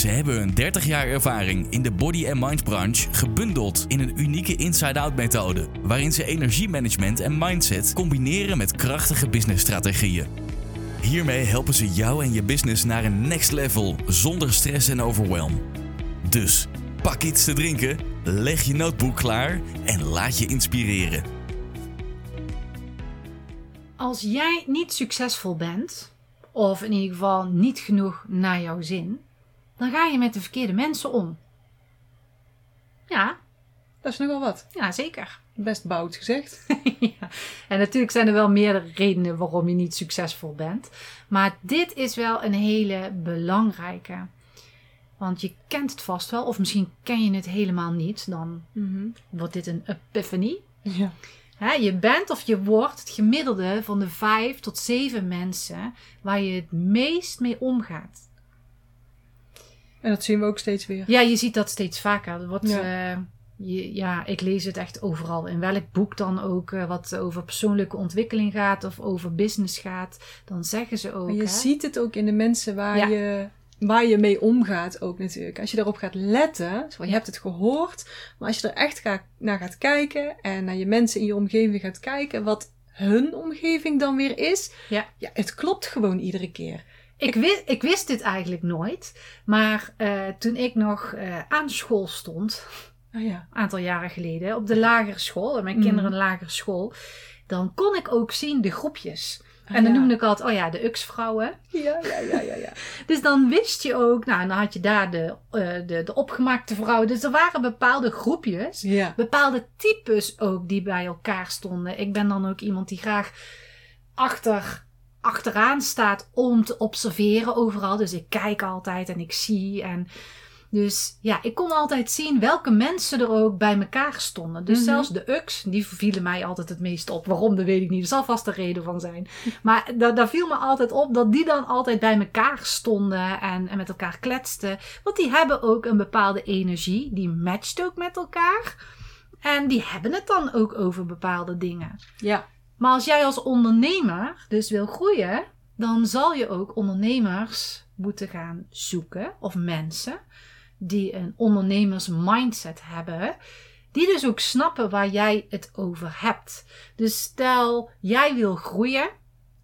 Ze hebben een 30 jaar ervaring in de body and mind branche gebundeld in een unieke inside-out methode, waarin ze energiemanagement en mindset combineren met krachtige businessstrategieën. Hiermee helpen ze jou en je business naar een next level zonder stress en overwhelm. Dus pak iets te drinken, leg je notebook klaar en laat je inspireren. Als jij niet succesvol bent, of in ieder geval niet genoeg naar jouw zin, dan ga je met de verkeerde mensen om. Ja, Dat is nogal wat. ja zeker. Best bout gezegd. ja. En natuurlijk zijn er wel meerdere redenen waarom je niet succesvol bent. Maar dit is wel een hele belangrijke. Want je kent het vast wel, of misschien ken je het helemaal niet. Dan wordt dit een epiphany. Ja. Je bent of je wordt het gemiddelde van de vijf tot zeven mensen waar je het meest mee omgaat. En dat zien we ook steeds weer. Ja, je ziet dat steeds vaker. Er wordt, Ja. je, ja, ik lees het echt overal. In welk boek dan ook, eh, wat over persoonlijke ontwikkeling gaat of over business gaat, dan zeggen ze ook. Maar je hè? ziet het ook in de mensen waar, Ja. je, waar je mee omgaat ook natuurlijk. Als je daarop gaat letten, zo, je hebt het gehoord, maar als je er echt gaat, naar gaat kijken en naar je mensen in je omgeving gaat kijken, wat hun omgeving dan weer is, Ja. ja het klopt gewoon iedere keer. Ik, wist, ik wist dit eigenlijk nooit, maar eh, toen ik nog eh, aan school stond, Ah ja. een aantal jaren geleden, op de lagere school, en mijn Mhm. kinderen een lagere school, dan kon ik ook zien de groepjes. Ah, en dan ja. noemde ik altijd, oh ja, de UX-vrouwen. Ja, ja, ja, ja, ja. Dus dan wist je ook, nou, dan had je daar de, eh, de, de opgemaakte vrouwen. Dus er waren bepaalde groepjes, Ja. bepaalde types ook die bij elkaar stonden. Ik ben dan ook iemand die graag achter, achteraan staat om te observeren overal. Dus ik kijk altijd en ik zie. En dus ja, ik kon altijd zien welke mensen er ook bij elkaar stonden. Dus Mhm. zelfs de UX, die vielen mij altijd het meest op. Waarom, dat weet ik niet. Er zal vast een reden van zijn. Maar da- daar viel me altijd op dat die dan altijd bij elkaar stonden en, en met elkaar kletsten. Want die hebben ook een bepaalde energie. Die matcht ook met elkaar. En die hebben het dan ook over bepaalde dingen. Ja. Maar als jij als ondernemer dus wil groeien, dan zal je ook ondernemers moeten gaan zoeken of mensen die een ondernemers-mindset hebben, die dus ook snappen waar jij het over hebt. Dus stel jij wil groeien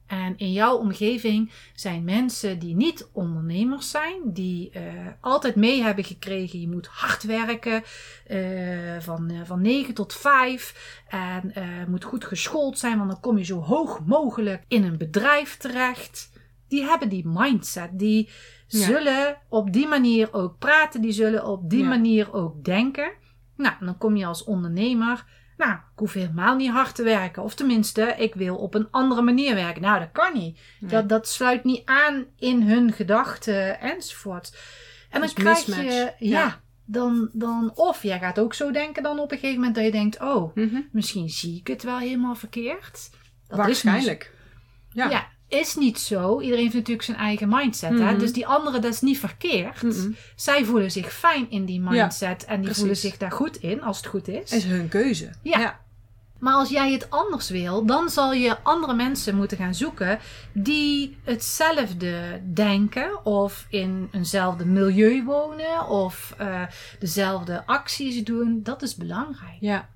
en in jouw omgeving zijn mensen die niet ondernemers zijn, die eh, altijd mee hebben gekregen: je moet hard werken eh, van, eh, van 9 tot 5 en moet goed geschoold zijn, want dan kom je zo hoog mogelijk in een bedrijf terecht. Die hebben die mindset, die Ja. zullen op die manier ook praten, die zullen op die Ja. manier ook denken. Nou, dan kom je als ondernemer. Nou, ik hoef helemaal niet hard te werken. Of tenminste, ik wil op een andere manier werken. Nou, dat kan niet. Nee. Dat, dat sluit niet aan in hun gedachten enzovoort. En dan krijg je, ja, Ja. Dan, dan, of jij gaat ook zo denken dan op een gegeven moment dat je denkt, oh, Mhm. misschien zie ik het wel helemaal verkeerd. Dat Waarschijnlijk. Is ja, is niet zo. Iedereen heeft natuurlijk zijn eigen mindset. Hè? Mhm. Dus die anderen, dat is niet verkeerd. Mhm. Zij voelen zich fijn in die mindset en die precies. voelen zich daar goed in, als het goed is. Is hun keuze. Ja. ja. Maar als jij het anders wil, dan zal je andere mensen moeten gaan zoeken die hetzelfde denken of in eenzelfde milieu wonen of eh, dezelfde acties doen. Dat is belangrijk. Ja.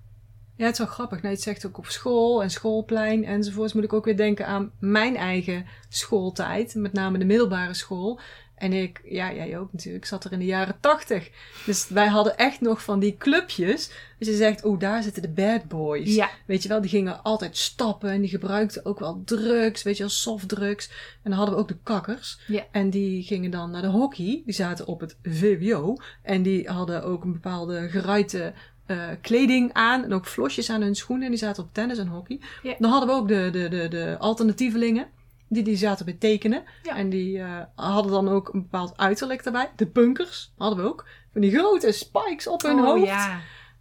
Ja, het is wel grappig. Nou, je het zegt ook op school en schoolplein enzovoorts. Moet ik ook weer denken aan mijn eigen schooltijd. Met name de middelbare school. En ik, ja, jij ook natuurlijk, zat er in de jaren tachtig. Dus wij hadden echt nog van die clubjes. Dus je zegt, oh, daar zitten de bad boys. Ja, Weet je wel, die gingen altijd stappen en die gebruikten ook wel drugs, weet je wel, softdrugs. En dan hadden we ook de kakkers. Ja. En die gingen dan naar de hockey. Die zaten op het VWO. En die hadden ook een bepaalde geruite eh, kleding aan. En ook flosjes aan hun schoenen. En die zaten op tennis en hockey. Dan hadden we ook de, de, de, de alternatievelingen. Die, die zaten bij tekenen. Ja. En die eh, hadden dan ook een bepaald uiterlijk erbij. De punkers hadden we ook. Van die grote spikes op hun oh, hoofd. ja.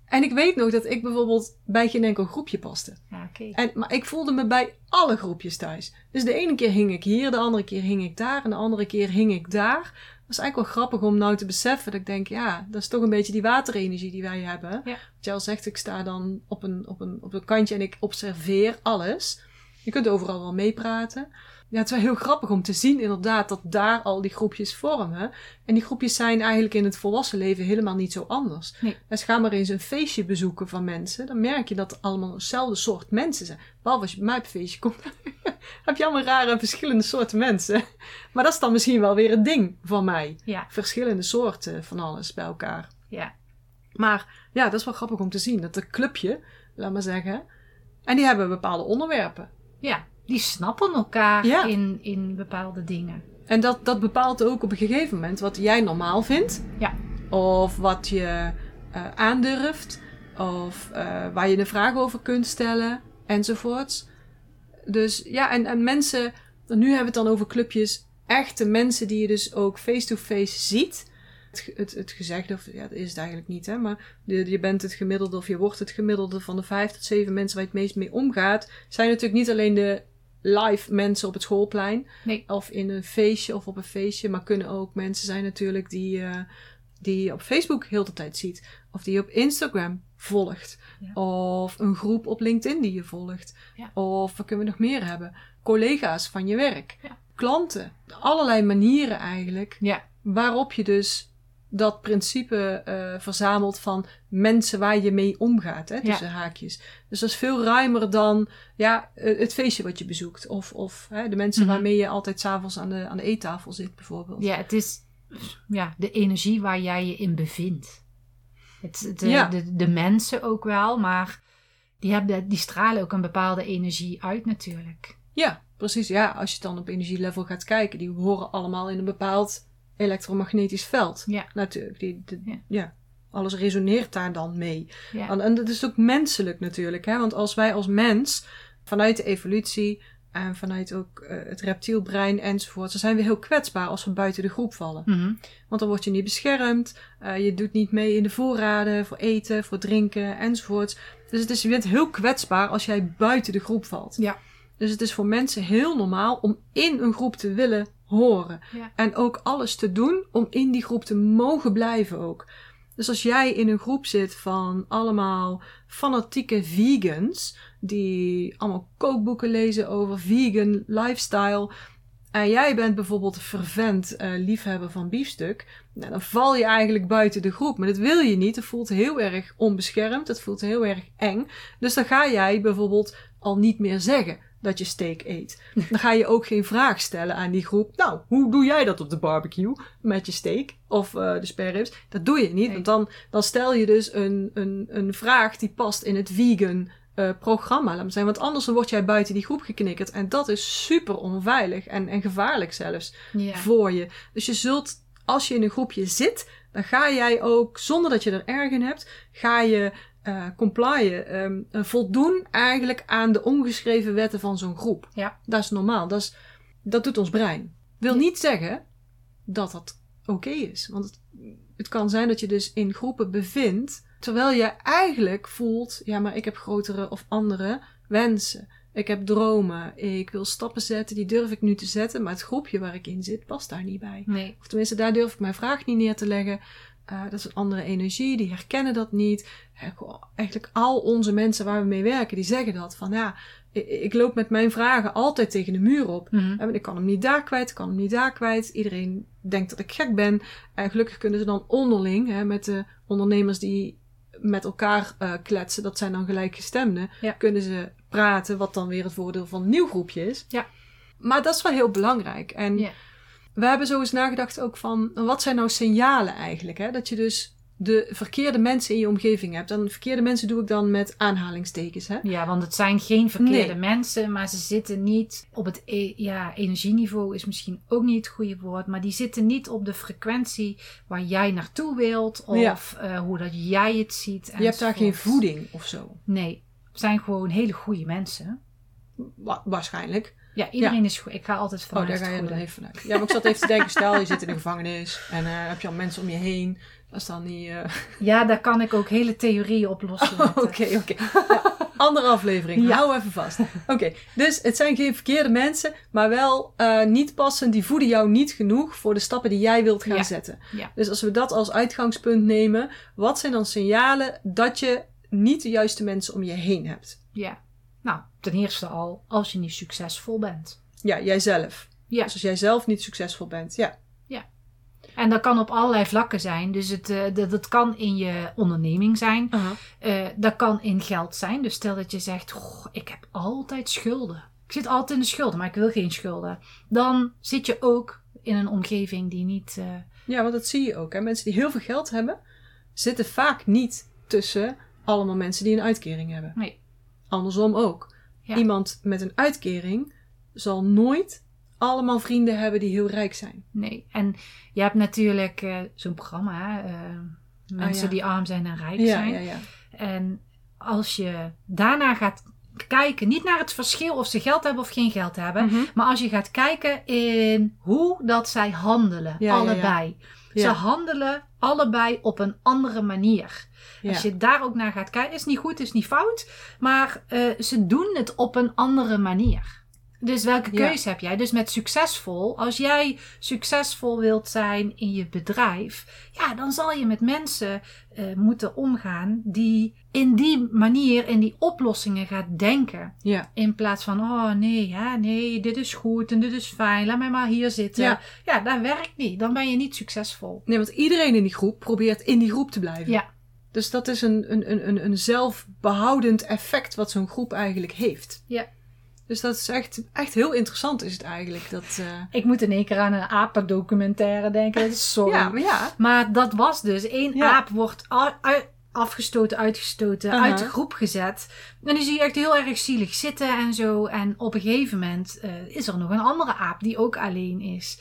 En ik weet nog dat ik bijvoorbeeld bij geen enkel groepje paste. Ja. En, maar ik voelde me bij alle groepjes thuis. Dus de ene keer hing ik hier, de andere keer hing ik daar en de andere keer hing ik daar. Dat is eigenlijk wel grappig om nou te beseffen dat ik denk, ja, dat is toch een beetje die waterenergie die wij hebben. Ja. Wat je al zegt, ik sta dan op een, op, een, op een kantje en ik observeer alles. Je kunt overal wel meepraten. Ja, het is wel heel grappig om te zien inderdaad dat daar al die groepjes vormen. En die groepjes zijn eigenlijk in het volwassen leven helemaal niet zo anders. Nee. Dus ga maar eens een feestje bezoeken van mensen. Dan merk je dat het allemaal hetzelfde soort mensen zijn. Behalve als je bij mij op een feestje komt. heb je allemaal rare verschillende soorten mensen. Maar dat is dan misschien wel weer een ding van mij. Ja, Verschillende soorten van alles bij elkaar. ja. Maar ja, dat is wel grappig om te zien. Dat een clubje, laat maar zeggen. En die hebben bepaalde onderwerpen. ja. Die snappen elkaar Ja. in, in bepaalde dingen. En dat, dat bepaalt ook op een gegeven moment wat jij normaal vindt. Ja. Of wat je eh, aandurft. Of eh, waar je een vraag over kunt stellen. Enzovoorts. Dus ja, en, en mensen... Nu hebben we het dan over clubjes. Echte mensen die je dus ook face-to-face ziet. Het, het, het gezegde, of ja, dat is het eigenlijk niet, hè. Maar je, je bent het gemiddelde of je wordt het gemiddelde van de vijf tot zeven mensen waar je het meest mee omgaat. Zijn natuurlijk niet alleen de live mensen op het schoolplein Nee. of in een feestje of op een feestje, maar kunnen ook mensen zijn natuurlijk die, eh, die je op Facebook heel de tijd ziet, of die je op Instagram volgt, Ja. of een groep op LinkedIn die je volgt, Ja. of wat kunnen we nog meer hebben? Collega's van je werk, Ja. klanten, allerlei manieren eigenlijk Ja, waarop je dus dat principe eh, verzamelt van mensen waar je mee omgaat, hè, tussen haakjes. Dus dat is veel ruimer dan ja, eh, het feestje wat je bezoekt. Of, of hè, de mensen Mhm. waarmee je altijd s'avonds aan de, aan de eettafel zit, bijvoorbeeld. ja het is ja, de energie waar jij je in bevindt. Het, het, de, Ja. de, de mensen ook wel, maar die, hebben, die stralen ook een bepaalde energie uit natuurlijk. Ja, precies. Ja, als je dan op energielevel gaat kijken, die horen allemaal in een bepaald elektromagnetisch veld. Ja. Natuurlijk. Die, de- Ja. ja. alles resoneert daar dan mee. Ja, En, en dat is ook menselijk natuurlijk. Hè? Want als wij als mens vanuit de evolutie en vanuit ook eh, het reptielbrein enzovoort, dan zijn we heel kwetsbaar als we buiten de groep vallen. Mhm. Want dan word je niet beschermd, eh, je doet niet mee in de voorraden voor eten, voor drinken enzovoort. Dus het is, je bent heel kwetsbaar als jij buiten de groep valt. Ja. Dus het is voor mensen heel normaal om in een groep te willen horen. Ja. En ook alles te doen om in die groep te mogen blijven ook. Dus als jij in een groep zit van allemaal fanatieke vegans, die allemaal kookboeken lezen over vegan lifestyle, en jij bent bijvoorbeeld een fervent eh, liefhebber van biefstuk, nou, dan val je eigenlijk buiten de groep. Maar dat wil je niet. Het voelt heel erg onbeschermd. Het voelt heel erg eng. Dus dan ga jij bijvoorbeeld al niet meer zeggen dat je steak eet. Dan ga je ook geen vraag stellen aan die groep. Nou, hoe doe jij dat op de barbecue met je steak of eh, de spareribs? Dat doe je niet, Nee. want dan, dan stel je dus een, een, een vraag die past in het vegan eh, programma. Laat maar zeggen. Want anders word jij buiten die groep geknikkerd. En dat is super onveilig en, en gevaarlijk zelfs Ja. voor je. Dus je zult, als je in een groepje zit, dan ga jij ook, zonder dat je er erg in hebt, ga je eh complyen, ehm, eh, voldoen eigenlijk aan de ongeschreven wetten van zo'n groep. Ja. Dat is normaal. Dat, is, dat doet ons brein. Wil Ja. niet zeggen dat dat oké is. Want het, het kan zijn dat je dus in groepen bevindt, terwijl je eigenlijk voelt, ja, maar ik heb grotere of andere wensen. Ik heb dromen. Ik wil stappen zetten, die durf ik nu te zetten. Maar het groepje waar ik in zit, past daar niet bij. Nee. Of tenminste, daar durf ik mijn vraag niet neer te leggen. Eh, dat is een andere energie, die herkennen dat niet. Eh, Eigenlijk al onze mensen waar we mee werken, die zeggen dat. Van ja, ik, ik loop met mijn vragen altijd tegen de muur op. Mhm. Ik kan hem niet daar kwijt, ik kan hem niet daar kwijt. Iedereen denkt dat ik gek ben. En gelukkig kunnen ze dan onderling, hè, met de ondernemers die met elkaar eh, kletsen, dat zijn dan gelijkgestemden, Ja. kunnen ze praten, wat dan weer het voordeel van een nieuw groepje is. Ja. Maar dat is wel heel belangrijk. En Ja. We hebben zo eens nagedacht ook van, wat zijn nou signalen eigenlijk? Hè? Dat je dus de verkeerde mensen in je omgeving hebt. En verkeerde mensen doe ik dan met aanhalingstekens. Hè? Ja, want het zijn geen verkeerde Nee. mensen, maar ze zitten niet op het e- ja, energieniveau, is misschien ook niet het goede woord, maar die zitten niet op de frequentie waar jij naartoe wilt of eh, hoe dat jij het ziet. Je hebt daar geen voeding of zo. Nee, het zijn gewoon hele goede mensen. Wa- waarschijnlijk. Ja, iedereen is goed. Ik ga altijd Oh, vanuit daar ga je dan even vanuit. Ja, maar ik zat even te denken, stel je zit in de gevangenis en eh, heb je al mensen om je heen. Dat is dan niet... eh, Ja, daar kan ik ook hele theorieën op loslaten. Oké, oké. Ja, andere aflevering. Ja. Hou even vast. Oké, dus het zijn geen verkeerde mensen, maar wel eh, niet passend. Die voeden jou niet genoeg voor de stappen die jij wilt gaan zetten. Dus als we dat als uitgangspunt nemen, wat zijn dan signalen dat je niet de juiste mensen om je heen hebt? Ja. Nou, ten eerste al, als je niet succesvol bent. Ja, jijzelf. Ja. Dus als jij zelf niet succesvol bent, ja. En dat kan op allerlei vlakken zijn. Dus het, eh, dat, dat kan in je onderneming zijn. Eh, dat kan in geld zijn. Dus stel dat je zegt, "Goh, ik heb altijd schulden. Ik zit altijd in de schulden, maar ik wil geen schulden. Dan zit je ook in een omgeving die niet... eh, Ja, want dat zie je ook. Hè? Mensen die heel veel geld hebben, zitten vaak niet tussen allemaal mensen die een uitkering hebben. nee. Andersom ook. Ja. Iemand met een uitkering zal nooit allemaal vrienden hebben die heel rijk zijn. Nee. En je hebt natuurlijk eh, zo'n programma, eh, mensen ja. die arm zijn en rijk Ja, zijn. ja, ja. En als je daarna gaat kijken, niet naar het verschil of ze geld hebben of geen geld hebben, Mhm. maar als je gaat kijken in hoe dat zij handelen, Ja, ja. Ze handelen allebei op een andere manier. Ja. Als je daar ook naar gaat kijken, is niet goed, is niet fout, maar eh, ze doen het op een andere manier. Dus welke Ja. keuze heb jij? Dus met succesvol, als jij succesvol wilt zijn in je bedrijf, ja, dan zal je met mensen eh, moeten omgaan die in die manier, in die oplossingen gaat denken. Ja. In plaats van, oh nee, ja, nee, dit is goed en dit is fijn, laat mij maar hier zitten. Ja. ja, dat werkt niet. Dan ben je niet succesvol. Nee, want iedereen in die groep probeert in die groep te blijven. Ja. Dus dat is een, een, een, een, een zelfbehoudend effect wat zo'n groep eigenlijk heeft. Ja. Dus dat is echt, echt heel interessant is het eigenlijk. Dat, eh, Ik moet in één keer aan een apendocumentaire denken. Dat is sorry. Ja, maar ja. Maar dat was dus. één Ja. aap wordt afgestoten, uitgestoten, Aha. uit de groep gezet. En die zie je echt heel erg zielig zitten en zo. En op een gegeven moment eh, is er nog een andere aap die ook alleen is.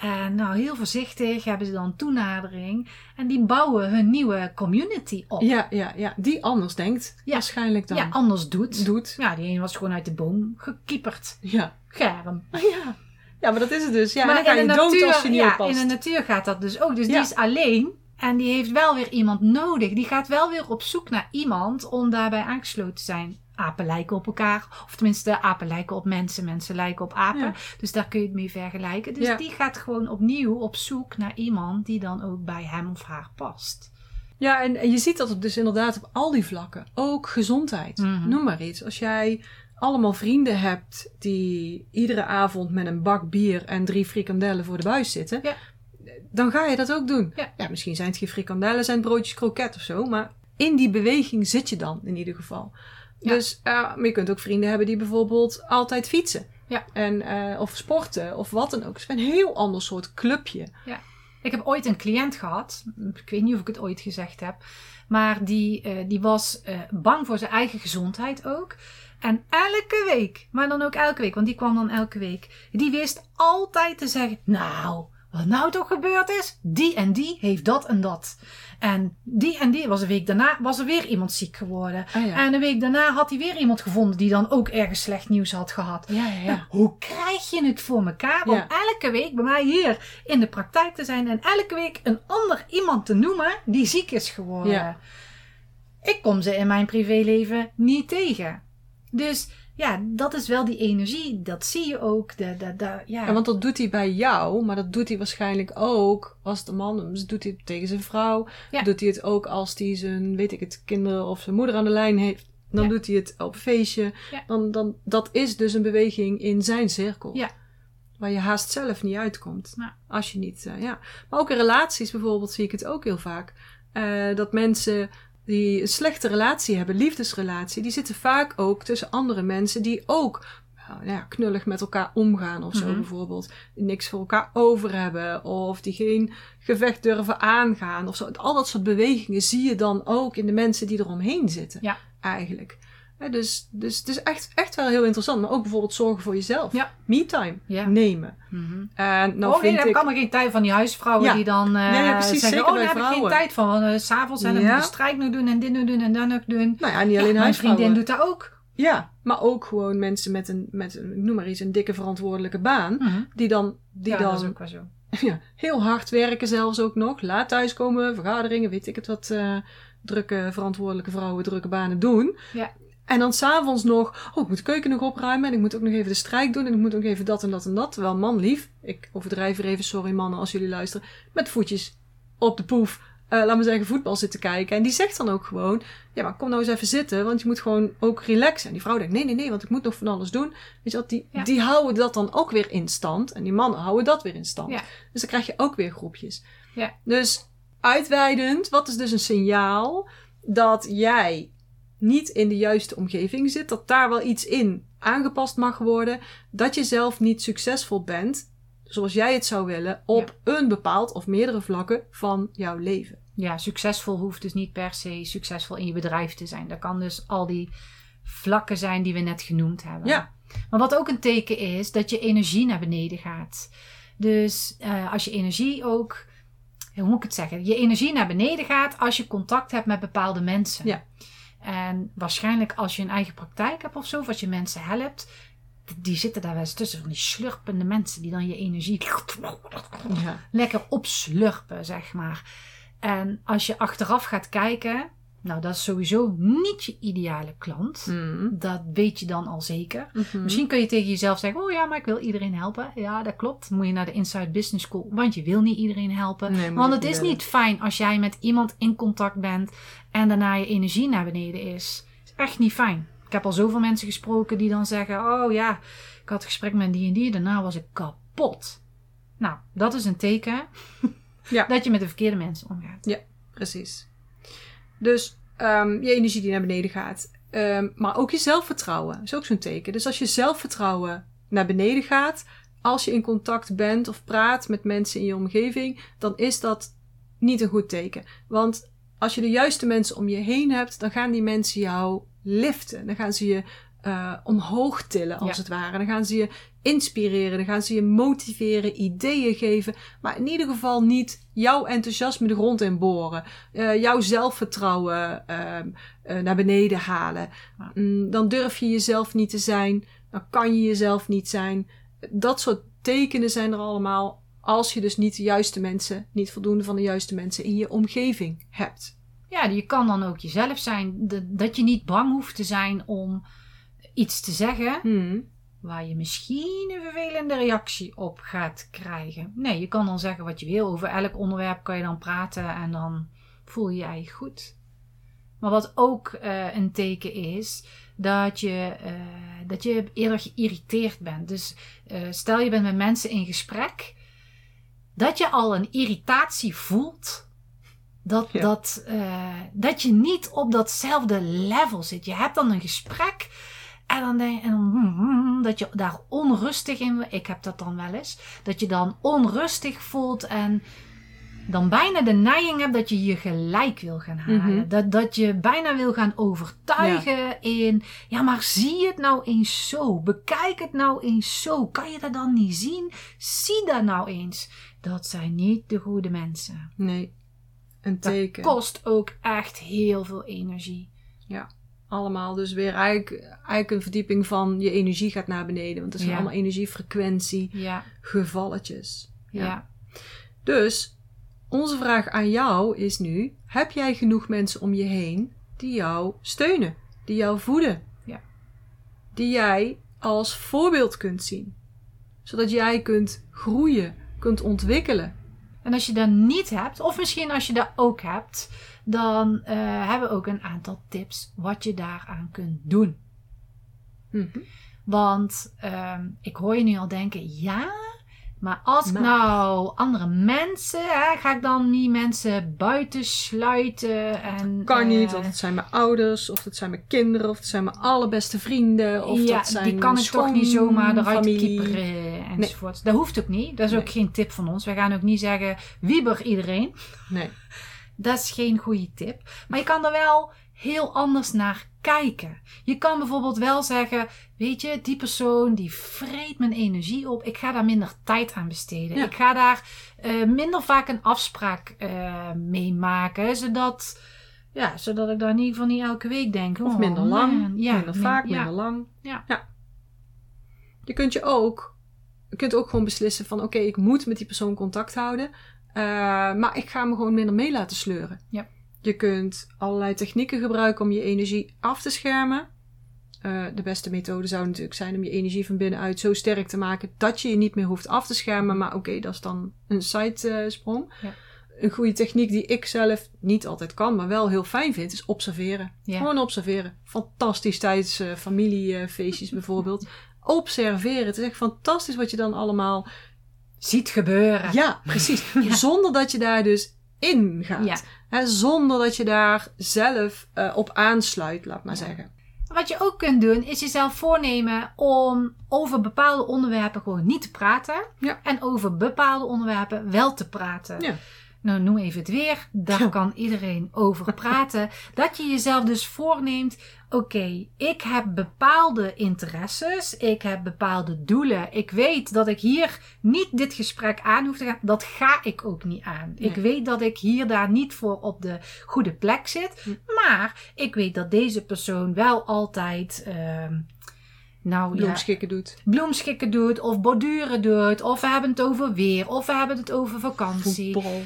En nou, heel voorzichtig hebben ze dan toenadering. En die bouwen hun nieuwe community op. Ja, ja, ja. Die anders denkt. Ja. Waarschijnlijk dan. Ja, anders doet. Doet. Ja, die een was gewoon uit de boom gekieperd. Ja. Germ. Ja. Ja, maar dat is het dus. Ja, maar dan ga in je de dood natuur, als je niet ja, oppast. in de natuur gaat dat dus ook. Dus Ja. die is alleen en die heeft wel weer iemand nodig. Die gaat wel weer op zoek naar iemand om daarbij aangesloten te zijn. Apen lijken op elkaar, of tenminste, apen lijken op mensen, mensen lijken op apen. Ja. Dus daar kun je het mee vergelijken. Dus Ja. die gaat gewoon opnieuw op zoek naar iemand die dan ook bij hem of haar past. Ja, en, en je ziet dat dus inderdaad op al die vlakken. Ook gezondheid. Mhm. Noem maar iets. Als jij allemaal vrienden hebt die iedere avond met een bak bier en drie frikandellen voor de buis zitten, Ja. Dan ga je dat ook doen. Ja. misschien zijn het geen frikandellen, zijn het broodjes kroket of zo, maar in die beweging zit je dan in ieder geval. Ja. Dus eh, maar je kunt ook vrienden hebben die bijvoorbeeld altijd fietsen. Ja. En, eh, of sporten of wat dan ook. Het is een heel ander soort clubje. Ik heb ooit een cliënt gehad, ik weet niet of ik het ooit gezegd heb, maar die, eh, die was bang voor zijn eigen gezondheid ook. En elke week, maar dan ook elke week, want die kwam dan elke week, die wist altijd te zeggen: Nou, wat nou toch gebeurd is, die en die heeft dat en dat. En die en die was een week daarna, was er weer iemand ziek geworden. Ah, ja. En een week daarna had hij weer iemand gevonden die dan ook ergens slecht nieuws had gehad. ja, ja, ja. Hoe krijg je het voor elkaar om elke week bij mij hier in de praktijk te zijn en elke week een ander iemand te noemen die ziek is geworden? Ik kom ze in mijn privéleven niet tegen. Dus ja, dat is wel die energie. Dat zie je ook. De, de, de, ja. Ja, want dat doet hij bij jou, maar dat doet hij waarschijnlijk ook als de man, dus doet hij het tegen zijn vrouw. Ja. Doet hij het ook als hij zijn, weet ik het, kinderen of zijn moeder aan de lijn heeft. Dan Ja. doet hij het op een feestje. Ja. Dan, dan, dat is dus een beweging in zijn cirkel. Ja. Waar je haast zelf niet uitkomt. Als je niet, eh, ja. Maar ook in relaties bijvoorbeeld zie ik het ook heel vaak. Eh, dat mensen die een slechte relatie hebben, liefdesrelatie, die zitten vaak ook tussen andere mensen die ook nou ja, knullig met elkaar omgaan of zo Mhm. bijvoorbeeld. Niks voor elkaar over hebben of die geen gevecht durven aangaan of zo. Al dat soort bewegingen zie je dan ook in de mensen die eromheen zitten. Ja. Eigenlijk. Hè, dus, dus het is echt, echt wel heel interessant. Maar ook bijvoorbeeld zorgen voor jezelf. Ja. Me-time Ja. nemen. Mhm. En nou oh nee, daar heb ik allemaal geen tijd van die huisvrouwen Ja. die dan eh Ja, ja, precies, zeggen, zeker oh daar heb ik geen tijd van. Want, eh, 's s'avonds en dan de strijk nog doen en dit nog doen en dat nog doen. Nou ja, niet alleen Ja, mijn huisvrouwen. vriendin doet dat ook. Ja, maar ook gewoon mensen met een, met een, noem maar iets, een dikke verantwoordelijke baan. Mhm. Die dan, die ja, dan dat is ook wel zo. ja, heel hard werken zelfs ook nog. Laat thuiskomen, vergaderingen, weet ik het wat eh, drukke, verantwoordelijke vrouwen drukke banen doen. Ja. En dan s'avonds nog, oh ik moet de keuken nog opruimen en ik moet ook nog even de strijk doen en ik moet ook even dat en dat en dat. Terwijl man lief, ik overdrijf weer even, sorry mannen als jullie luisteren, met voetjes op de poef, eh laat me zeggen, voetbal zitten kijken. En die zegt dan ook gewoon, ja maar kom nou eens even zitten, want je moet gewoon ook relaxen. En die vrouw denkt, nee nee nee, want ik moet nog van alles doen. Weet je wat, die, Ja. die houden dat dan ook weer in stand. En die mannen houden dat weer in stand. Ja. Dus dan krijg je ook weer groepjes. Ja. Dus uitweidend, wat is dus een signaal dat jij niet in de juiste omgeving zit, dat daar wel iets in aangepast mag worden, dat je zelf niet succesvol bent, zoals jij het zou willen, op een bepaald of meerdere vlakken van jouw leven. Ja, succesvol hoeft dus niet per se succesvol in je bedrijf te zijn. Dat kan dus al die vlakken zijn die we net genoemd hebben. Ja. Maar wat ook een teken is, dat je energie naar beneden gaat. Dus eh, als je energie ook, hoe moet ik het zeggen? Je energie naar beneden gaat als je contact hebt met bepaalde mensen. Ja. En waarschijnlijk als je een eigen praktijk hebt of zo, of als je mensen helpt, die zitten daar wel eens tussen van die slurpende mensen die dan je energie Ja. lekker opslurpen, zeg maar. En als je achteraf gaat kijken, nou, dat is sowieso niet je ideale klant. Mm. Dat weet je dan al zeker. Mhm. Misschien kun je tegen jezelf zeggen: Oh ja, maar ik wil iedereen helpen. Ja, dat klopt. Moet je naar de Inside Business School, want je wil niet iedereen helpen. Nee, want het is niet fijn als jij met iemand in contact bent en daarna je energie naar beneden is. is echt niet fijn. Ik heb al zoveel mensen gesproken die dan zeggen: Oh ja, ik had een gesprek met die en die, daarna was ik kapot. Nou, dat is een teken Ja. dat je met de verkeerde mensen omgaat. Precies. Dus ehm, je energie die naar beneden gaat. Ehm, maar ook je zelfvertrouwen is ook zo'n teken. Dus als je zelfvertrouwen naar beneden gaat, als je in contact bent of praat met mensen in je omgeving, dan is dat niet een goed teken. Want als je de juiste mensen om je heen hebt, dan gaan die mensen jou liften. Dan gaan ze je eh, omhoog tillen, als Ja. het ware. Dan gaan ze je inspireren, dan gaan ze je motiveren, ideeën geven. Maar in ieder geval niet jouw enthousiasme de grond in boren. eh, jouw zelfvertrouwen ehm, eh, naar beneden halen. Ja. Mm, dan durf je jezelf niet te zijn. Dan kan je jezelf niet zijn. Dat soort tekenen zijn er allemaal. Als je dus niet de juiste mensen, niet voldoende van de juiste mensen in je omgeving hebt. Ja, je kan dan ook jezelf zijn. Dat je niet bang hoeft te zijn om iets te zeggen Hmm. waar je misschien een vervelende reactie op gaat krijgen. Nee, je kan dan zeggen wat je wil. Over elk onderwerp kan je dan praten en dan voel je je goed. Maar wat ook eh, een teken is, dat je, eh, dat je eerder geïrriteerd bent. Dus eh, stel je bent met mensen in gesprek, dat je al een irritatie voelt. Dat, Ja. dat, dat je niet op datzelfde level zit. Je hebt dan een gesprek en dan denk je, en dan, hmm, hmm, dat je daar onrustig in, ik heb dat dan wel eens, dat je dan onrustig voelt en dan bijna de neiging hebt dat je je gelijk wil gaan halen. Mhm. dat, dat je bijna wil gaan overtuigen in, ja maar zie het nou eens zo, bekijk het nou eens zo, kan je dat dan niet zien? Zie dat nou eens. Dat zijn niet de goede mensen. Nee, een Dat teken. kost ook echt heel veel energie. Allemaal dus weer eigenlijk, eigenlijk een verdieping van je energie gaat naar beneden. Want het zijn Ja. allemaal energiefrequentie Ja, gevalletjes. ja. Ja. Dus onze vraag aan jou is nu: heb jij genoeg mensen om je heen die jou steunen, die jou voeden? Ja. Die jij als voorbeeld kunt zien, zodat jij kunt groeien, kunt ontwikkelen. En als je dat niet hebt, of misschien als je dat ook hebt, dan eh, hebben we ook een aantal tips wat je daaraan kunt doen. Mhm. Want ehm, ik hoor je nu al denken, ja, maar als ik nou andere mensen, hè, ga ik dan niet mensen buiten sluiten? En, Kan niet, eh, of het zijn mijn ouders, of het zijn mijn kinderen, of het zijn mijn allerbeste vrienden, of ja, dat zijn die kan ik toch niet zomaar eruit kieperen enzovoort. Dat hoeft ook niet. Dat is ook geen tip van ons. We gaan ook niet zeggen, wieber iedereen. Nee. Dat is geen goede tip. Maar je kan er wel heel anders naar kijken. Je kan bijvoorbeeld wel zeggen: Weet je, die persoon die vreet mijn energie op. Ik ga daar minder tijd aan besteden. Ja. Ik ga daar eh, minder vaak een afspraak eh, mee maken. Zodat Ja, zodat ik daar in ieder geval niet elke week denk. Of oh, minder lang. Ja, minder min- vaak, minder lang. Ja. Je kunt je ook, je kunt ook gewoon beslissen van oké, ik moet met die persoon contact houden. Eh, maar ik ga me gewoon minder mee laten sleuren. Ja. Je kunt allerlei technieken gebruiken om je energie af te schermen. Eh, de beste methode zou natuurlijk zijn om je energie van binnenuit zo sterk te maken dat je je niet meer hoeft af te schermen. Maar oké, dat is dan een sidesprong. Ja. Een goede techniek die ik zelf niet altijd kan, maar wel heel fijn vind, is observeren. Ja. Gewoon observeren. Fantastisch tijdens eh, familiefeestjes bijvoorbeeld. Observeren. Het is echt fantastisch wat je dan allemaal. Ziet gebeuren. Ja, precies. Ja. Zonder dat je daar dus in gaat. Ja. Zonder dat je daar zelf eh, op aansluit, laat maar zeggen. Wat je ook kunt doen, is jezelf voornemen om over bepaalde onderwerpen gewoon niet te praten. Ja. En over bepaalde onderwerpen wel te praten. Nou, noem even het weer. Daar Ja. kan iedereen over praten. dat je jezelf dus voorneemt. Oké, ik heb bepaalde interesses. Ik heb bepaalde doelen. Ik weet dat ik hier niet dit gesprek aan hoef te gaan. Dat ga ik ook niet aan. Ik weet dat ik hier daar niet voor op de goede plek zit. Hm. Maar ik weet dat deze persoon wel altijd. ehm, nou ja, Bloemschikken doet. bloemschikken doet, of borduren doet, of we hebben het over weer, of we hebben het over vakantie. Voetbal.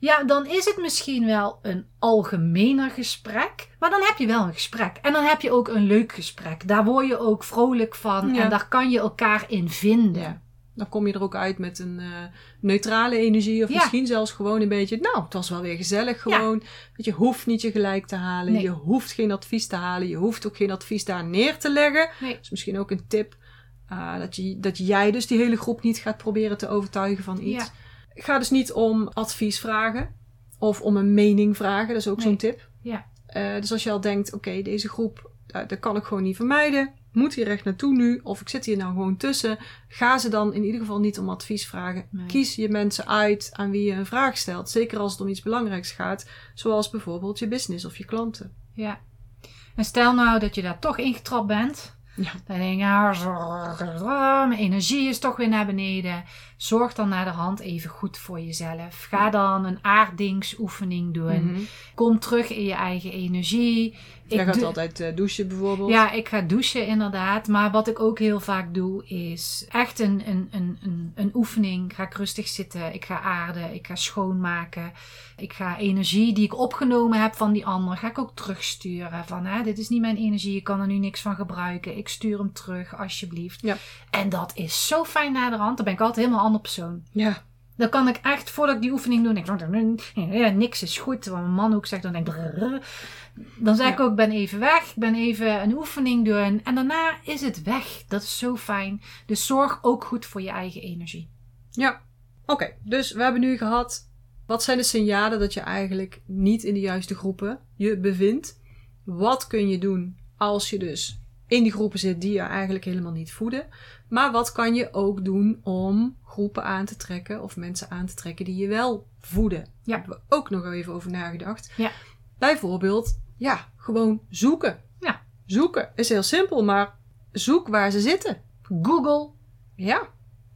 Ja, dan is het misschien wel een algemener gesprek, maar dan heb je wel een gesprek. En dan heb je ook een leuk gesprek. Daar word je ook vrolijk van Ja. en daar kan je elkaar in vinden. Ja. Dan kom je er ook uit met een eh, neutrale energie. Of Ja. misschien zelfs gewoon een beetje. Nou, het was wel weer gezellig gewoon. Want je hoeft niet je gelijk te halen. Nee. Je hoeft geen advies te halen. Je hoeft ook geen advies daar neer te leggen. Nee. Dat is misschien ook een tip. eh, dat, je, dat jij dus die hele groep niet gaat proberen te overtuigen van iets. Ga dus niet om advies vragen. Of om een mening vragen. Dat is ook Nee. zo'n tip. Ja. Eh, dus als je al denkt, oké, deze groep, dat kan ik gewoon niet vermijden. Moet hier echt naartoe nu? Of ik zit hier nou gewoon tussen. Ga ze dan in ieder geval niet om advies vragen. Nee. Kies je mensen uit aan wie je een vraag stelt. Zeker als het om iets belangrijks gaat. Zoals bijvoorbeeld je business of je klanten. Ja. En stel nou dat je daar toch ingetrapt bent. Ja. Dan denk je, ja, zo- mijn energie is toch weer naar beneden. Zorg dan naar de hand even goed voor jezelf. Ga dan een aardingsoefening doen. Mhm. Kom terug in je eigen energie. Jij Ik gaat altijd eh, douchen bijvoorbeeld. Ja, ik ga douchen inderdaad. Maar wat ik ook heel vaak doe is echt een, een, een, een, een oefening. Ga ik rustig zitten. Ik ga aarden. Ik ga schoonmaken. Ik ga energie die ik opgenomen heb van die ander, ga ik ook terugsturen. Van hè, dit is niet mijn energie. Ik kan er nu niks van gebruiken. Ik stuur hem terug alsjeblieft. Ja. En dat is zo fijn naar de hand. Dan ben ik altijd helemaal persoon. Ja. Dan kan ik echt, voordat ik die oefening doe, denk ik, ja, niks is goed. Wat mijn man ook zegt, dan denk ik, dan zeg ik Ja. ook, ik ben even weg. Ik ben even een oefening doen. En daarna is het weg. Dat is zo fijn. Dus zorg ook goed voor je eigen energie. Ja. Oké, dus we hebben nu gehad. Wat zijn de signalen dat je eigenlijk niet in de juiste groepen je bevindt? Wat kun je doen als je dus in die groepen zit die je eigenlijk helemaal niet voeden? Maar wat kan je ook doen om groepen aan te trekken of mensen aan te trekken die je wel voeden? Daar Ja. hebben we ook nog even over nagedacht. Ja. Bijvoorbeeld, ja, gewoon zoeken. Ja. Zoeken is heel simpel, maar zoek waar ze zitten. Google. Ja.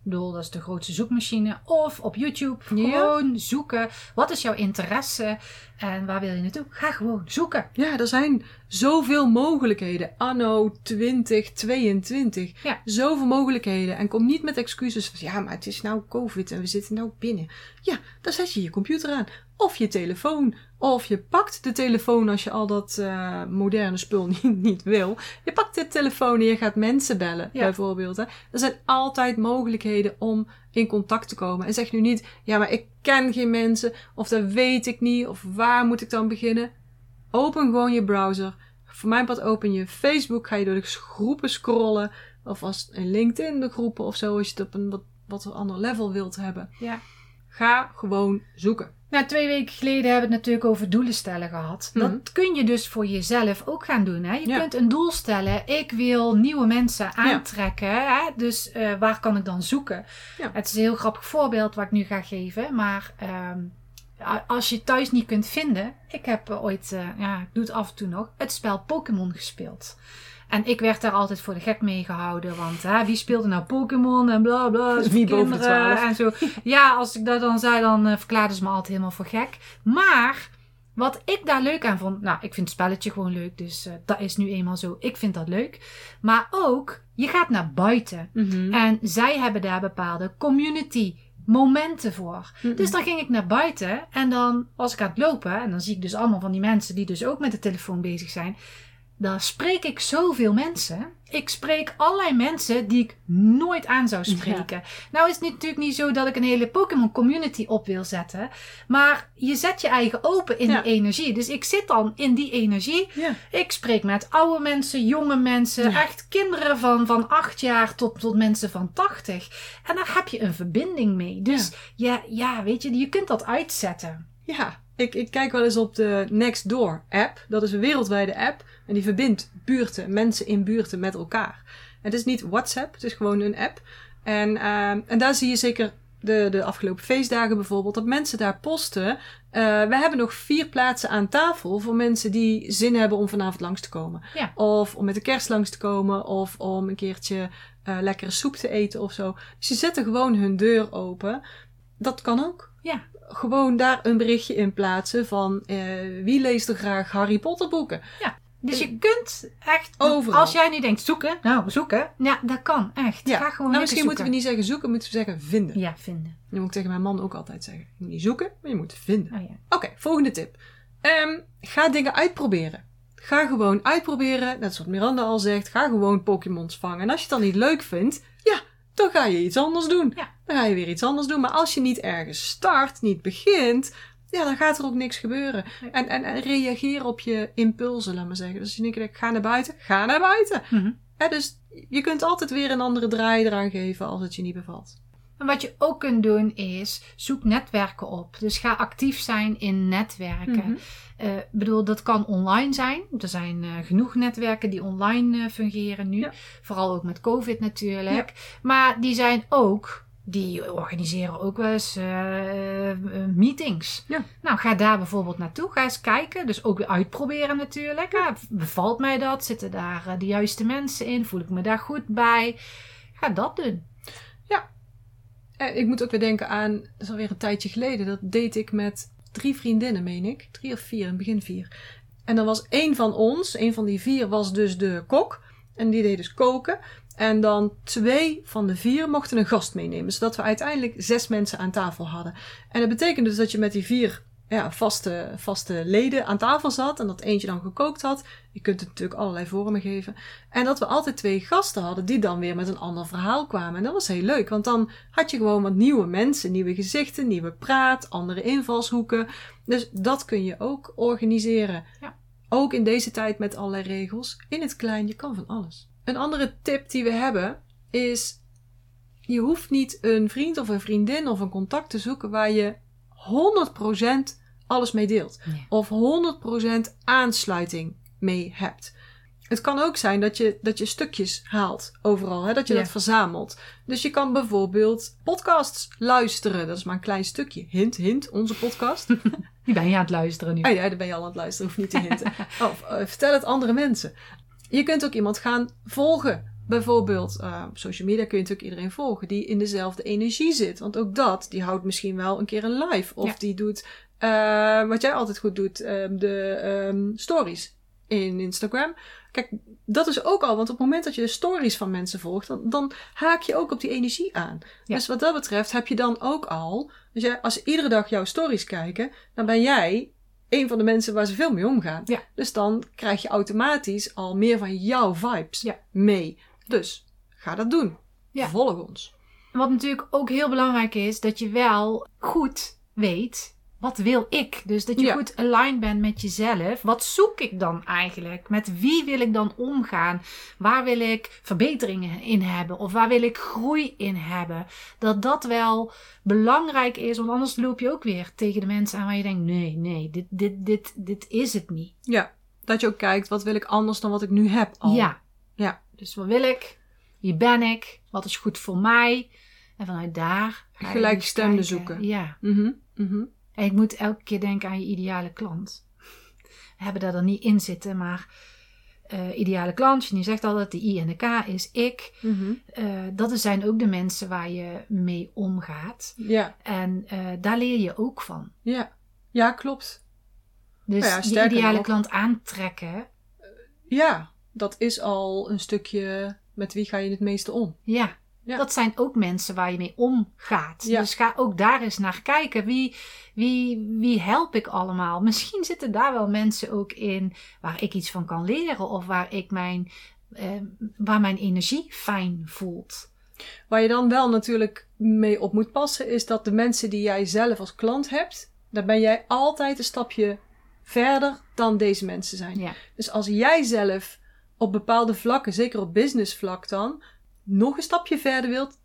Ik bedoel, dat is de grootste zoekmachine. Of op YouTube. Ja. Gewoon zoeken. Wat is jouw interesse? En waar wil je naartoe? Ga gewoon zoeken. Ja, er zijn zoveel mogelijkheden. Anno 2022. Ja. Zoveel mogelijkheden. En kom niet met excuses van ja, maar het is nou COVID en we zitten nou binnen. Ja, dan zet je je computer aan. Of je telefoon. Of je pakt de telefoon als je al dat eh, moderne spul niet, niet wil. Je pakt de telefoon en je gaat mensen bellen, Ja. bijvoorbeeld. Hè. Er zijn altijd mogelijkheden om in contact te komen. En zeg nu niet, ja, maar ik ken geen mensen. Of dat weet ik niet. Of waar moet ik dan beginnen? Open gewoon je browser. Voor mijn part open je Facebook. Ga je door de groepen scrollen. Of als een LinkedIn de groepen of zo. Als je het op een wat, wat ander level wilt hebben. Ja. Ga gewoon zoeken. Nou, twee weken geleden hebben we het natuurlijk over doelen stellen gehad. Mhm. Dat kun je dus voor jezelf ook gaan doen. Hè? Je Ja. kunt een doel stellen. Ik wil nieuwe mensen aantrekken. Hè? Dus eh, waar kan ik dan zoeken? Ja. Het is een heel grappig voorbeeld wat ik nu ga geven. Maar ehm, als je het thuis niet kunt vinden. Ik heb eh, ooit, eh, ja, ik doe het af en toe nog, het spel Pokémon gespeeld. En ik werd daar altijd voor de gek mee gehouden. Want hè, wie speelde nou Pokémon en bla bla. Dus wie boven de kinderen 12. En zo. Ja, als ik dat dan zei, dan eh, verklaarden ze me altijd helemaal voor gek. Maar wat ik daar leuk aan vond, nou, ik vind het spelletje gewoon leuk, dus eh, dat is nu eenmaal zo. Ik vind dat leuk. Maar ook, je gaat naar buiten. Mhm. En zij hebben daar bepaalde community momenten voor. Mhm. Dus dan ging ik naar buiten en dan was ik aan het lopen en dan zie ik dus allemaal van die mensen die dus ook met de telefoon bezig zijn. Dan spreek ik zoveel mensen. Ik spreek allerlei mensen die ik nooit aan zou spreken. Nou is het natuurlijk niet zo dat ik een hele Pokémon community op wil zetten. Maar je zet je eigen open in Ja. die energie. Dus ik zit dan in die energie. Ja. Ik spreek met oude mensen, jonge mensen, echt kinderen van, van acht jaar tot, tot mensen van tachtig. En daar heb je een verbinding mee. Dus ja, ja, weet je, je kunt dat uitzetten. Ja, ik, ik kijk wel eens op de Nextdoor app. Dat is een wereldwijde app. En die verbindt buurten, mensen in buurten met elkaar. En het is niet WhatsApp, het is gewoon een app. En, ehm, en daar zie je zeker de, de afgelopen feestdagen bijvoorbeeld, dat mensen daar posten. eh, we hebben nog vier plaatsen aan tafel voor mensen die zin hebben om vanavond langs te komen. Ja. Of om met de kerst langs te komen. Of om een keertje eh, lekkere soep te eten of zo. Dus ze zetten gewoon hun deur open. Dat kan ook Ja. Gewoon daar een berichtje in plaatsen van eh, wie leest er graag Harry Potter boeken. Dus je kunt echt, Overal. als jij nu denkt zoeken, nou zoeken, ja, dat kan echt. Ja. Ga gewoon nou, misschien moeten we niet zeggen zoeken, moeten we zeggen vinden. Ja, vinden. Dat moet ik tegen mijn man ook altijd zeggen. Je moet niet zoeken, maar je moet vinden. Oh, ja. Oké, volgende tip. Ehm, ga dingen uitproberen. Ga gewoon uitproberen, net zoals Miranda al zegt, ga gewoon Pokémons vangen. En als je het dan niet leuk vindt, ja, dan ga je iets anders doen. Ja. Dan ga je weer iets anders doen. Maar als je niet ergens start, niet begint, ja, dan gaat er ook niks gebeuren. Nee. En, en, en reageer op je impulsen, laat maar zeggen. Dus als je denkt, ik ga naar buiten, ga naar buiten. Ja, dus je kunt altijd weer een andere draai eraan geven als het je niet bevalt. En wat je ook kunt doen is, zoek netwerken op. Dus ga actief zijn in netwerken. Ik bedoel, dat kan online zijn. Er zijn eh, genoeg netwerken die online eh, fungeren nu. Ja. Vooral ook met COVID natuurlijk. Maar die zijn ook, die organiseren ook wel eens meetings. Ja. Nou, ga daar bijvoorbeeld naartoe. Ga eens kijken. Dus ook weer uitproberen natuurlijk. Ja, bevalt mij dat? Zitten daar de juiste mensen in? Voel ik me daar goed bij? Ga dat doen. Eh, ik moet ook weer denken aan, dat is alweer een tijdje geleden, dat deed ik met drie vriendinnen, meen ik. Drie of vier, in het begin vier. En dan was één van ons, één van die vier, was dus de kok. En die deed dus koken. En dan twee van de vier mochten een gast meenemen. Zodat we uiteindelijk zes mensen aan tafel hadden. En dat betekende dus dat je met die vier ja, vaste, vaste leden aan tafel zat. En dat eentje dan gekookt had. Je kunt het natuurlijk allerlei vormen geven. En dat we altijd twee gasten hadden die dan weer met een ander verhaal kwamen. En dat was heel leuk. Want dan had je gewoon wat nieuwe mensen, nieuwe gezichten, nieuwe praat, andere invalshoeken. Dus dat kun je ook organiseren. Ja. Ook in deze tijd met allerlei regels. In het klein, je kan van alles. Een andere tip die we hebben is: je hoeft niet een vriend of een vriendin of een contact te zoeken waar je 100% alles mee deelt. Of 100% aansluiting mee hebt. Het kan ook zijn dat je, dat je stukjes haalt overal, hè? dat je Ja. dat verzamelt. Dus je kan bijvoorbeeld podcasts luisteren. Dat is maar een klein stukje. Hint, hint, onze podcast. Die ben je aan het luisteren nu. Ah ja, daar ben je al aan het luisteren, hoef niet te hinten. Of eh, vertel het andere mensen. Je kunt ook iemand gaan volgen. Bijvoorbeeld, eh, op social media kun je natuurlijk iedereen volgen die in dezelfde energie zit. Want ook dat, die houdt misschien wel een keer een live. Of Ja. die doet, eh, wat jij altijd goed doet, ehm, de ehm, stories in Instagram. Kijk, dat is ook al, want op het moment dat je de stories van mensen volgt, dan, dan haak je ook op die energie aan. Ja. Dus wat dat betreft heb je dan ook al, dus jij, als ze iedere dag jouw stories kijken, dan ben jij een van de mensen waar ze veel mee omgaan. Ja. Dus dan krijg je automatisch al meer van jouw vibes Ja. mee. Dus ga dat doen. Volg ons. Wat natuurlijk ook heel belangrijk is, dat je wel goed weet, wat wil ik? Dus dat je Ja. goed aligned bent met jezelf. Wat zoek ik dan eigenlijk? Met wie wil ik dan omgaan? Waar wil ik verbeteringen in hebben? Of waar wil ik groei in hebben? Dat dat wel belangrijk is, want anders loop je ook weer tegen de mensen aan waar je denkt, nee, nee, dit, dit, dit, dit is het niet. Ja. Dat je ook kijkt, wat wil ik anders dan wat ik nu heb al. Ja. Ja. Dus wat wil ik? Wie ben ik? Wat is goed voor mij? En vanuit daar Gelijkgestemde kijken. zoeken. Ja. Mhm, mhm. En ik moet elke keer denken aan je ideale klant. We hebben daar dan niet in zitten, maar eh, ideale klant, je zegt altijd de I en de K is ik. Mhm. Eh, dat zijn ook de mensen waar je mee omgaat. Ja. En eh, daar leer je ook van. Ja. Ja, klopt. Dus Nou ja, die ideale nog- klant aantrekken, Ja, dat is al een stukje met wie ga je het meeste om. ja. Ja. Dat zijn ook mensen waar je mee omgaat. Ja. Dus ga ook daar eens naar kijken. Wie, wie, wie help ik allemaal? Misschien zitten daar wel mensen ook in waar ik iets van kan leren. Of waar, ik mijn, eh, waar mijn energie fijn voelt. Waar je dan wel natuurlijk mee op moet passen, is dat de mensen die jij zelf als klant hebt, daar ben jij altijd een stapje verder dan deze mensen zijn. Ja. Dus als jij zelf op bepaalde vlakken, zeker op business vlak dan, nog een stapje verder wilt,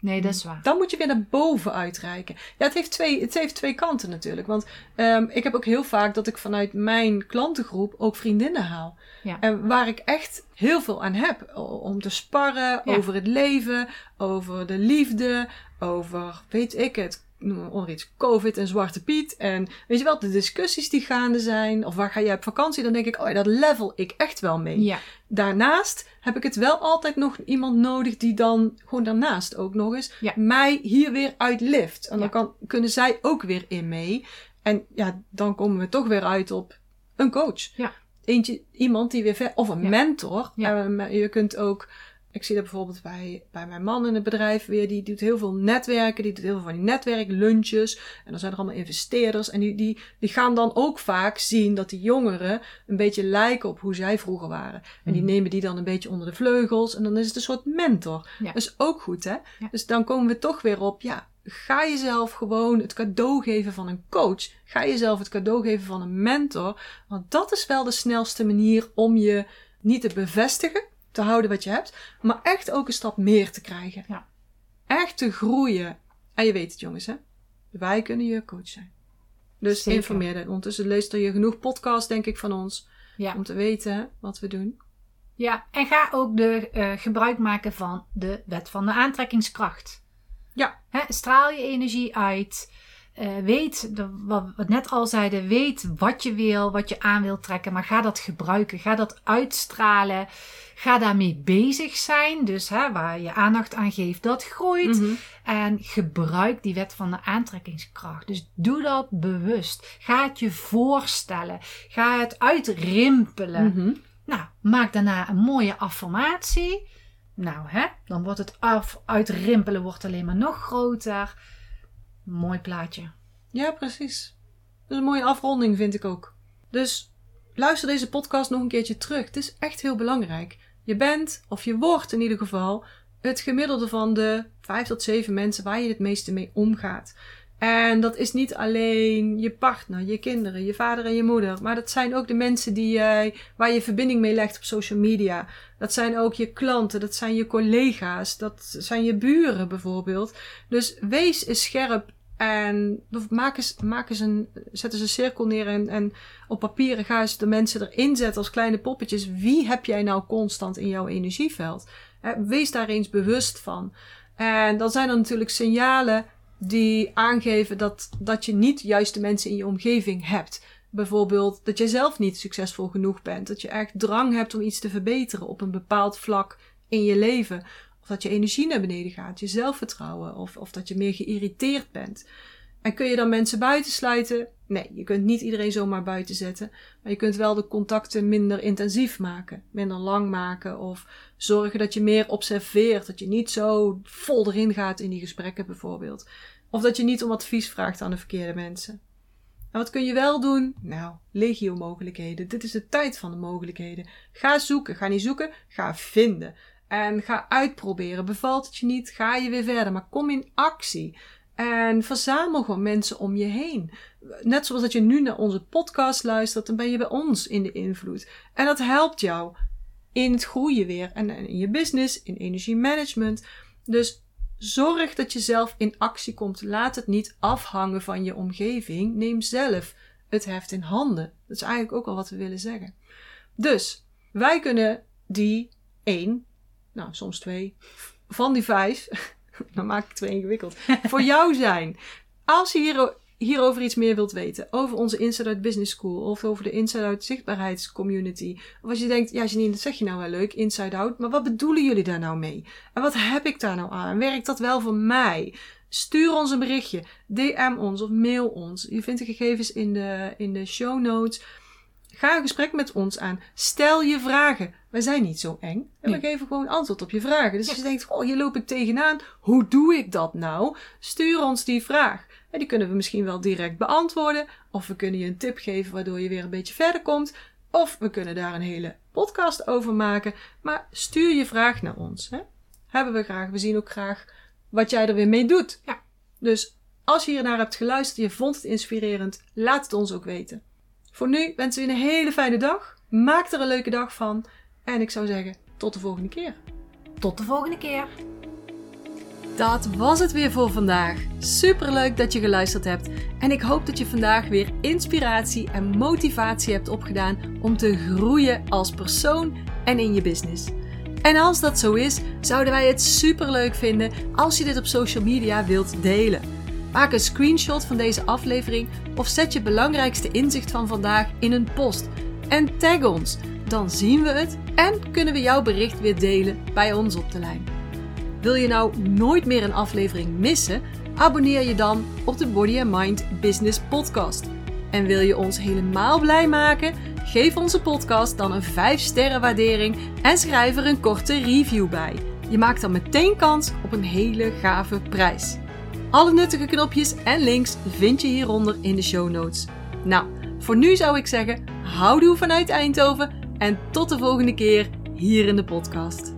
Nee, dat is waar. dan moet je weer naar boven uitreiken. Ja, het heeft twee, het heeft twee kanten natuurlijk. Want ehm, ik heb ook heel vaak dat ik vanuit mijn klantengroep ook vriendinnen haal. Ja. En waar ik echt heel veel aan heb. Om te sparren Ja. over het leven, over de liefde, over, weet ik het, noem onder iets, COVID en Zwarte Piet. En weet je wel, de discussies die gaande zijn. Of waar ga jij op vakantie? Dan denk ik, oh ja, dat level ik echt wel mee. Ja, Daarnaast heb ik het wel altijd nog iemand nodig die dan gewoon daarnaast ook nog eens Ja. mij hier weer uitlift. En dan kan, kunnen zij ook weer in mee. En ja, dan komen we toch weer uit op een coach. Ja. Eentje, iemand die weer ver, of een mentor. Je kunt ook, ik zie dat bijvoorbeeld bij, bij mijn man in het bedrijf weer, die doet heel veel netwerken, die doet heel veel van die netwerklunches. En dan zijn er allemaal investeerders. En die, die, die gaan dan ook vaak zien dat die jongeren een beetje lijken op hoe zij vroeger waren. En die Mhm. nemen die dan een beetje onder de vleugels. En dan is het een soort mentor. Ja. Dat is ook goed, hè? Ja. Dus dan komen we toch weer op, ja, ga jezelf gewoon het cadeau geven van een coach. Ga jezelf het cadeau geven van een mentor. Want dat is wel de snelste manier om je niet te bevestigen, te houden wat je hebt, maar echt ook een stap meer te krijgen. Ja. Echt te groeien. En je weet het, jongens, hè? Wij kunnen je coach zijn. Dus Zeker. informeer je. Ondertussen leest er je genoeg podcast, denk ik, van ons. ja. Om te weten wat we doen. ja. En ga ook de, eh, gebruik maken van de wet van de aantrekkingskracht. Ja. Straal je energie uit. Eh, weet, de, wat we net al zeiden, weet wat je wil, wat je aan wilt trekken. Maar ga dat gebruiken. Ga dat uitstralen. Ga daarmee bezig zijn. Dus hè, waar je aandacht aan geeft, dat groeit. Mhm. En gebruik die wet van de aantrekkingskracht. Dus doe dat bewust. Ga het je voorstellen. Ga het uitrimpelen. Mhm. Nou, maak daarna een mooie affirmatie. Nou, hè, dan wordt het af, uitrimpelen wordt alleen maar nog groter. Mooi plaatje. Ja, precies. Dat is een mooie afronding, vind ik ook. Dus luister deze podcast nog een keertje terug. Het is echt heel belangrijk. Je bent, of je wordt in ieder geval, het gemiddelde van de vijf tot zeven mensen waar je het meeste mee omgaat. En dat is niet alleen je partner, je kinderen, je vader en je moeder. Maar dat zijn ook de mensen die jij, waar je verbinding mee legt op social media. Dat zijn ook je klanten, dat zijn je collega's, dat zijn je buren bijvoorbeeld. Dus wees eens scherp en maak eens, maak eens een, zet eens een cirkel neer en, en op papieren ga eens de mensen erin zetten als kleine poppetjes. Wie heb jij nou constant in jouw energieveld? Wees daar eens bewust van. En dan zijn er natuurlijk signalen die aangeven dat, dat je niet juist de mensen in je omgeving hebt. Bijvoorbeeld dat jij zelf niet succesvol genoeg bent. Dat je echt drang hebt om iets te verbeteren op een bepaald vlak in je leven. Of dat je energie naar beneden gaat, je zelfvertrouwen. Of, of dat je meer geïrriteerd bent. En kun je dan mensen buitensluiten? Nee, je kunt niet iedereen zomaar buiten zetten. Maar je kunt wel de contacten minder intensief maken. Minder lang maken. Of zorgen dat je meer observeert. Dat je niet zo vol erin gaat in die gesprekken bijvoorbeeld. Of dat je niet om advies vraagt aan de verkeerde mensen. En wat kun je wel doen? Nou, legio mogelijkheden. Dit is de tijd van de mogelijkheden. Ga zoeken. Ga niet zoeken, ga vinden. En ga uitproberen. Bevalt het je niet, ga je weer verder. Maar kom in actie. En verzamel gewoon mensen om je heen. Net zoals dat je nu naar onze podcast luistert, dan ben je bij ons in de invloed. En dat helpt jou in het groeien weer. En in je business, in energiemanagement. Dus zorg dat je zelf in actie komt. Laat het niet afhangen van je omgeving. Neem zelf het heft in handen. Dat is eigenlijk ook al wat we willen zeggen. Dus wij kunnen die één, nou soms twee, van die vijf, dan maak ik twee ingewikkeld, voor jou zijn. Als je hier, hierover iets meer wilt weten, over onze Inside Out Business School of over de Inside Out Zichtbaarheidscommunity, of als je denkt, ja Janine, dat zeg je nou wel leuk, Inside Out, maar wat bedoelen jullie daar nou mee? En wat heb ik daar nou aan? Werkt dat wel voor mij? Stuur ons een berichtje. DM ons of mail ons. Je vindt de gegevens in de, in de show notes. Ga een gesprek met ons aan. Stel je vragen. Wij zijn niet zo eng. En we geven gewoon antwoord op je vragen. Dus Ja. als je denkt, oh, hier loop ik tegenaan. Hoe doe ik dat nou? Stuur ons die vraag. En die kunnen we misschien wel direct beantwoorden. Of we kunnen je een tip geven waardoor je weer een beetje verder komt. Of we kunnen daar een hele podcast over maken. Maar stuur je vraag naar ons. Hè? Hebben we graag. We zien ook graag wat jij er weer mee doet. Ja. Dus als je hiernaar hebt geluisterd, je vond het inspirerend, laat het ons ook weten. Voor nu wensen we je een hele fijne dag. Maak er een leuke dag van. En ik zou zeggen, tot de volgende keer. Tot de volgende keer. Dat was het weer voor vandaag. Super leuk dat je geluisterd hebt. En ik hoop dat je vandaag weer inspiratie en motivatie hebt opgedaan om te groeien als persoon en in je business. En als dat zo is, zouden wij het super leuk vinden als je dit op social media wilt delen. Maak een screenshot van deze aflevering of zet je belangrijkste inzicht van vandaag in een post. En tag ons, dan zien we het en kunnen we jouw bericht weer delen bij ons op de lijn. Wil je nou nooit meer een aflevering missen? Abonneer je dan op de Body and Mind Business Podcast. En wil je ons helemaal blij maken? Geef onze podcast dan een 5 sterren waardering en schrijf er een korte review bij. Je maakt dan meteen kans op een hele gave prijs. Alle nuttige knopjes en links vind je hieronder in de show notes. Nou, voor nu zou ik zeggen, houdoe vanuit Eindhoven en tot de volgende keer hier in de podcast.